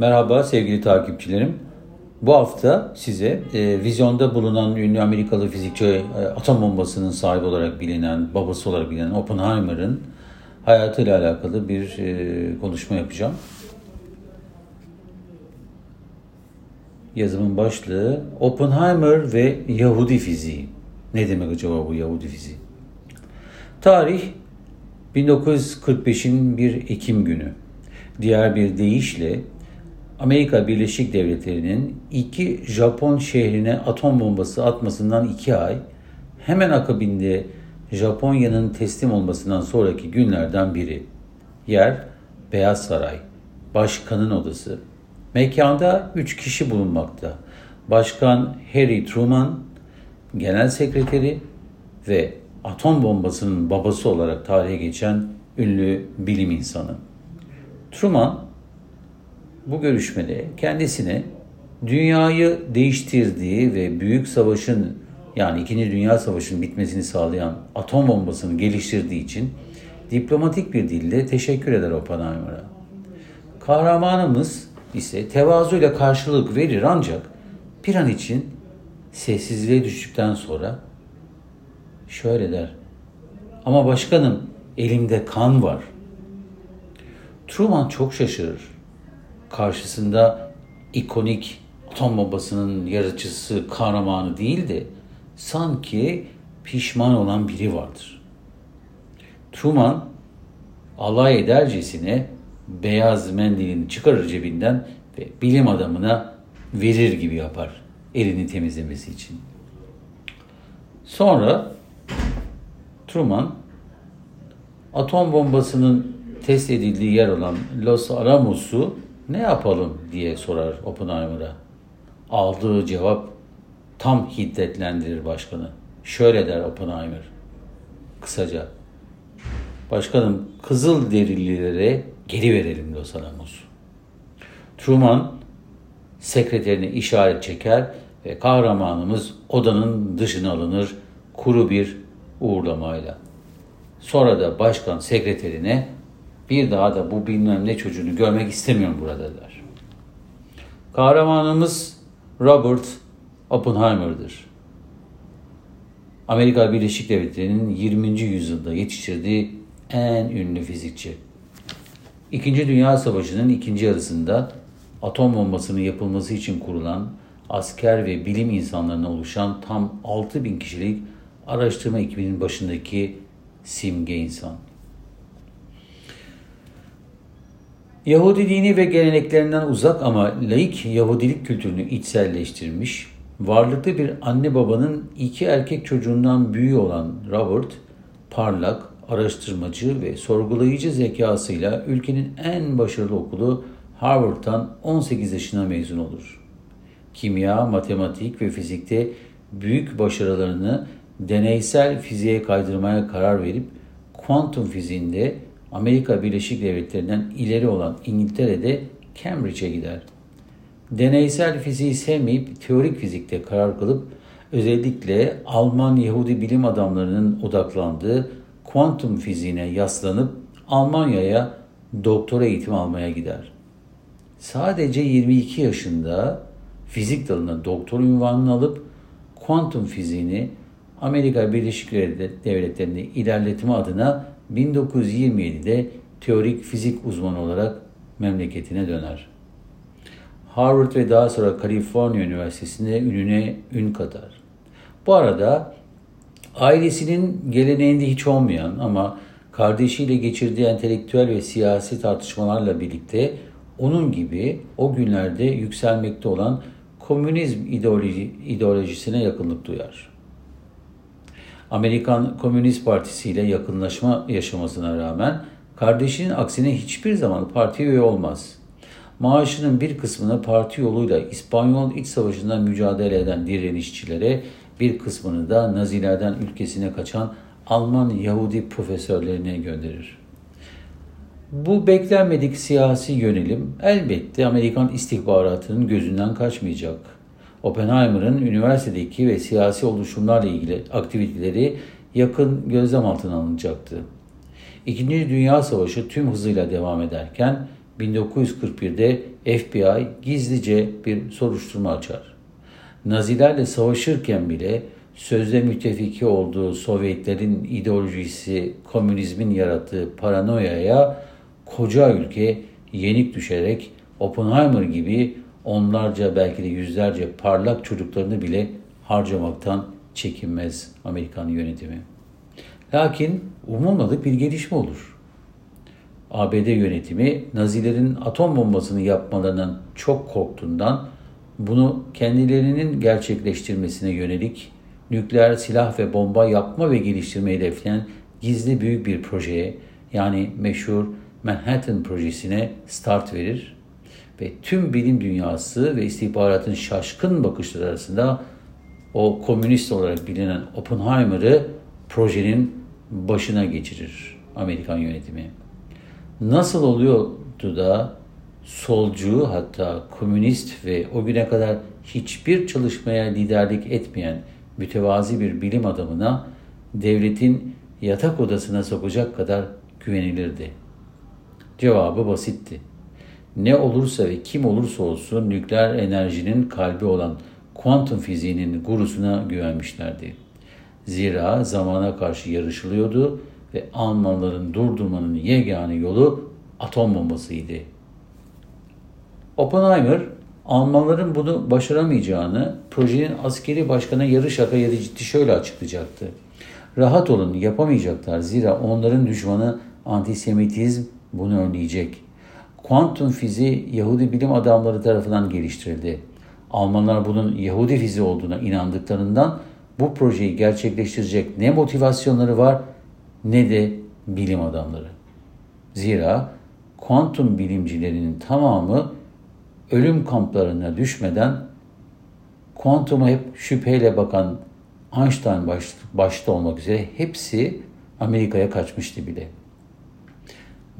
Merhaba sevgili takipçilerim. Bu hafta size e, vizyonda bulunan ünlü Amerikalı fizikçi e, atom bombasının sahibi olarak bilinen, babası olarak bilinen Oppenheimer'ın hayatıyla alakalı bir e, konuşma yapacağım. Yazımın başlığı Oppenheimer ve Yahudi fiziği. Ne demek acaba bu Yahudi fiziği? Tarih 1945'in 1 Ekim günü. Diğer bir deyişle Amerika Birleşik Devletleri'nin iki Japon şehrine atom bombası atmasından iki ay, hemen akabinde Japonya'nın teslim olmasından sonraki günlerden biri. Yer Beyaz Saray, Başkanın Odası. Mekanda üç kişi bulunmakta. Başkan Harry Truman, Genel Sekreteri ve atom bombasının babası olarak tarihe geçen ünlü bilim insanı. Truman bu görüşmede kendisine dünyayı değiştirdiği ve büyük savaşın yani 2. Dünya Savaşı'nın bitmesini sağlayan atom bombasını geliştirdiği için diplomatik bir dille teşekkür eder Oppenheimer'a. Kahramanımız ise tevazuyla karşılık verir ancak bir an için sessizliğe düştükten sonra şöyle der. Ama başkanım elimde kan var. Truman çok şaşırır. Karşısında ikonik atom bombasının yaratıcısı, kahramanı değil de sanki pişman olan biri vardır. Truman alay edercesine beyaz mendilini çıkarır cebinden ve bilim adamına verir gibi yapar elini temizlemesi için. Sonra Truman atom bombasının test edildiği yer olan Los Alamos'u ne yapalım diye sorar Oppenheimer'a. Aldığı cevap tam hiddetlendirir başkanı. Şöyle der Oppenheimer. Kısaca. Başkanım kızıl derililere geri verelim Los Alamos'u. Truman sekreterine işaret çeker ve kahramanımız odanın dışına alınır kuru bir uğurlamayla. Sonra da başkan sekreterine bir daha da bu bilmem ne çocuğunu görmek istemiyorum burada der. Kahramanımız Robert Oppenheimer'dır. Amerika Birleşik Devletleri'nin 20. yüzyılda yetiştirdiği en ünlü fizikçi. İkinci Dünya Savaşı'nın ikinci yarısında atom bombasının yapılması için kurulan asker ve bilim insanlarına oluşan tam 6000 kişilik araştırma ekibinin başındaki simge insan. Yahudi dini ve geleneklerinden uzak ama laik Yahudilik kültürünü içselleştirmiş, varlıklı bir anne babanın iki erkek çocuğundan büyüğü olan Robert, parlak, araştırmacı ve sorgulayıcı zekasıyla ülkenin en başarılı okulu Harvard'dan 18 yaşına mezun olur. Kimya, matematik ve fizikte büyük başarılarını deneysel fiziğe kaydırmaya karar verip kuantum fiziğinde Amerika Birleşik Devletleri'nden ileri olan İngiltere'de Cambridge'e gider. Deneysel fiziği sevmeyip teorik fizikte karar kılıp özellikle Alman Yahudi bilim adamlarının odaklandığı kuantum fiziğine yaslanıp Almanya'ya doktora eğitimi almaya gider. Sadece 22 yaşında fizik dalında doktor ünvanını alıp kuantum fiziğini Amerika Birleşik Devletleri'nde ilerletme adına 1927'de teorik fizik uzmanı olarak memleketine döner. Harvard ve daha sonra Kaliforniya Üniversitesi'nde ününe ün katar. Bu arada ailesinin geleneğinde hiç olmayan ama kardeşiyle geçirdiği entelektüel ve siyasi tartışmalarla birlikte onun gibi o günlerde yükselmekte olan komünizm ideoloji, ideolojisine yakınlık duyar. Amerikan Komünist Partisi ile yakınlaşma yaşamasına rağmen kardeşinin aksine hiçbir zaman partiye üye olmaz. Maaşının bir kısmını parti yoluyla İspanyol İç Savaşı'nda mücadele eden direnişçilere, bir kısmını da Nazilerden ülkesine kaçan Alman Yahudi profesörlerine gönderir. Bu beklenmedik siyasi yönelim elbette Amerikan istihbaratının gözünden kaçmayacak. Oppenheimer'ın üniversitedeki ve siyasi oluşumlarla ilgili aktiviteleri yakın gözlem altına alınacaktı. İkinci Dünya Savaşı tüm hızıyla devam ederken 1941'de FBI gizlice bir soruşturma açar. Nazilerle savaşırken bile sözde müttefiki olduğu Sovyetlerin ideolojisi, komünizmin yarattığı paranoyaya koca ülke yenik düşerek Oppenheimer gibi onlarca belki de yüzlerce parlak çocuklarını bile harcamaktan çekinmez Amerikan yönetimi. Lakin umulmadık bir gelişme olur. ABD yönetimi Nazilerin atom bombasını yapmalarından çok korktuğundan bunu kendilerinin gerçekleştirmesine yönelik nükleer silah ve bomba yapma ve geliştirme hedefleyen gizli büyük bir projeye yani meşhur Manhattan projesine start verir ve tüm bilim dünyası ve istihbaratın şaşkın bakışları arasında o komünist olarak bilinen Oppenheimer'ı projenin başına geçirir Amerikan yönetimi. Nasıl oluyordu da solcu hatta komünist ve o güne kadar hiçbir çalışmaya liderlik etmeyen mütevazi bir bilim adamına devletin yatak odasına sokacak kadar güvenilirdi. Cevabı basitti. Ne olursa ve kim olursa olsun nükleer enerjinin kalbi olan kuantum fiziğinin gurusuna güvenmişlerdi. Zira zamana karşı yarışılıyordu ve Almanların durdurmanın yegane yolu atom bombasıydı. Oppenheimer, Almanların bunu başaramayacağını projenin askeri başkanı yarı şaka yarı ciddi şöyle açıklayacaktı. Rahat olun yapamayacaklar zira onların düşmanı antisemitizm bunu önleyecek. Kuantum fiziği Yahudi bilim adamları tarafından geliştirildi. Almanlar bunun Yahudi fiziği olduğuna inandıklarından bu projeyi gerçekleştirecek ne motivasyonları var ne de bilim adamları. Zira kuantum bilimcilerinin tamamı ölüm kamplarına düşmeden kuantuma hep şüpheyle bakan Einstein baş, başta olmak üzere hepsi Amerika'ya kaçmıştı bile.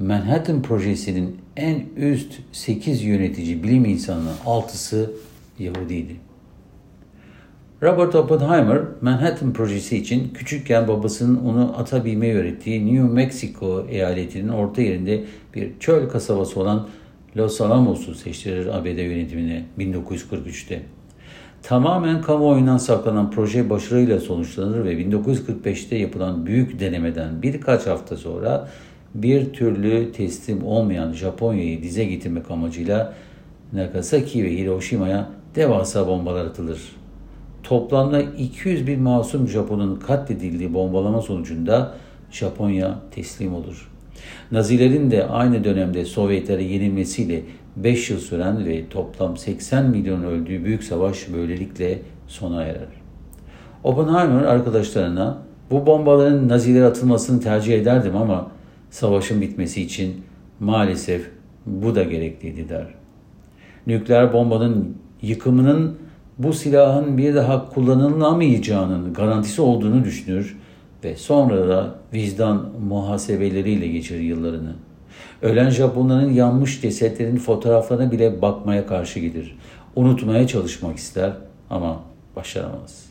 Manhattan projesinin en üst 8 yönetici bilim insanının 6'sı Yahudiydi. Robert Oppenheimer, Manhattan projesi için küçükken babasının onu ata binmeyi öğrettiği New Mexico eyaletinin orta yerinde bir çöl kasabası olan Los Alamos'u seçtirir ABD yönetimine 1943'te. Tamamen kamuoyundan saklanan proje başarıyla sonuçlanır ve 1945'te yapılan büyük denemeden birkaç hafta sonra bir türlü teslim olmayan Japonya'yı dize getirmek amacıyla Nagasaki ve Hiroşima'ya devasa bombalar atılır. Toplamda 200 bin masum Japon'un katledildiği bombalama sonucunda Japonya teslim olur. Nazilerin de aynı dönemde Sovyetlere yenilmesiyle 5 yıl süren ve toplam 80 milyon öldüğü büyük savaş böylelikle sona erer. Oppenheimer arkadaşlarına bu bombaların Nazilere atılmasını tercih ederdim ama savaşın bitmesi için maalesef bu da gerekliydi der. Nükleer bombanın yıkımının bu silahın bir daha kullanılamayacağının garantisi olduğunu düşünür ve sonra da vicdan muhasebeleriyle geçirir yıllarını. Ölen Japonların yanmış cesetlerin fotoğraflarına bile bakmaya karşı gelir. Unutmaya çalışmak ister ama başaramaz.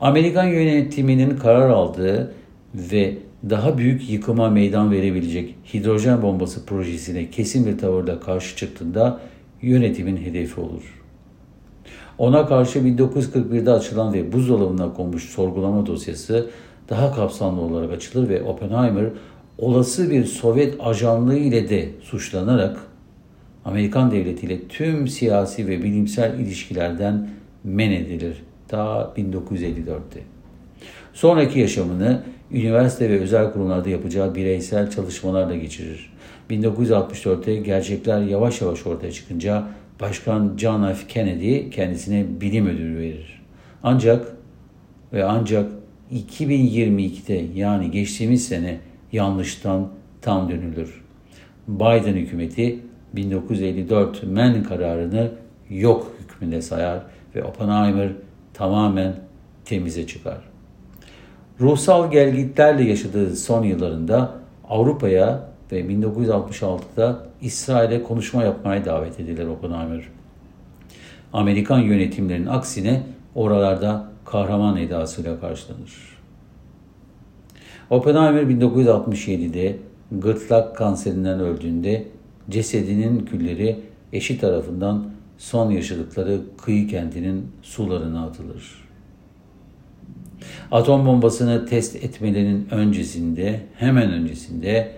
Amerikan yönetiminin karar aldığı ve daha büyük yıkıma meydan verebilecek hidrojen bombası projesine kesin bir tavırla karşı çıktığında yönetimin hedefi olur. Ona karşı 1941'de açılan ve buzdolabına konmuş sorgulama dosyası daha kapsamlı olarak açılır ve Oppenheimer olası bir Sovyet ajanlığı ile de suçlanarak Amerikan devletiyle tüm siyasi ve bilimsel ilişkilerden men edilir ta 1954'te. Sonraki yaşamını üniversite ve özel kurumlarda yapacağı bireysel çalışmalarla geçirir. 1964'te gerçekler yavaş yavaş ortaya çıkınca Başkan John F. Kennedy kendisine bilim ödülü verir. Ancak ve ancak 2022'de yani geçtiğimiz sene yanlıştan tam dönülür. Biden hükümeti 1954 men kararını yok hükmünde sayar ve Oppenheimer tamamen temize çıkar. Ruhsal gelgitlerle yaşadığı son yıllarında Avrupa'ya ve 1966'da İsrail'e konuşma yapmaya davet edilir Oppenheimer. Amerikan yönetimlerinin aksine oralarda kahraman edasıyla karşılanır. Oppenheimer 1967'de gırtlak kanserinden öldüğünde cesedinin külleri eşi tarafından son yaşadıkları kıyı kentinin sularına atılır. Atom bombasını test etmelerinin öncesinde, hemen öncesinde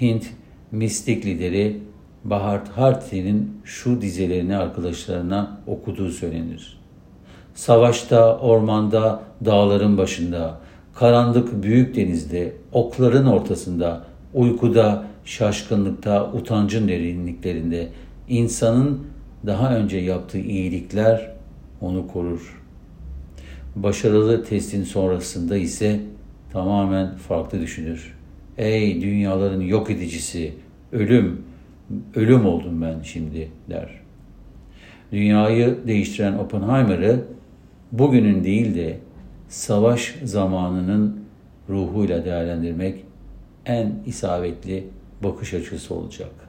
Hint mistik lideri Bahart Harti'nin şu dizelerini arkadaşlarına okuduğu söylenir. Savaşta, ormanda, dağların başında, karanlık büyük denizde, okların ortasında, uykuda, şaşkınlıkta, utancın derinliklerinde insanın daha önce yaptığı iyilikler onu korur. Başarılı testin sonrasında ise tamamen farklı düşünür. Ey dünyaların yok edicisi, ölüm, ölüm oldum ben şimdi der. Dünyayı değiştiren Oppenheimer'ı bugünün değil de savaş zamanının ruhuyla değerlendirmek en isabetli bakış açısı olacak.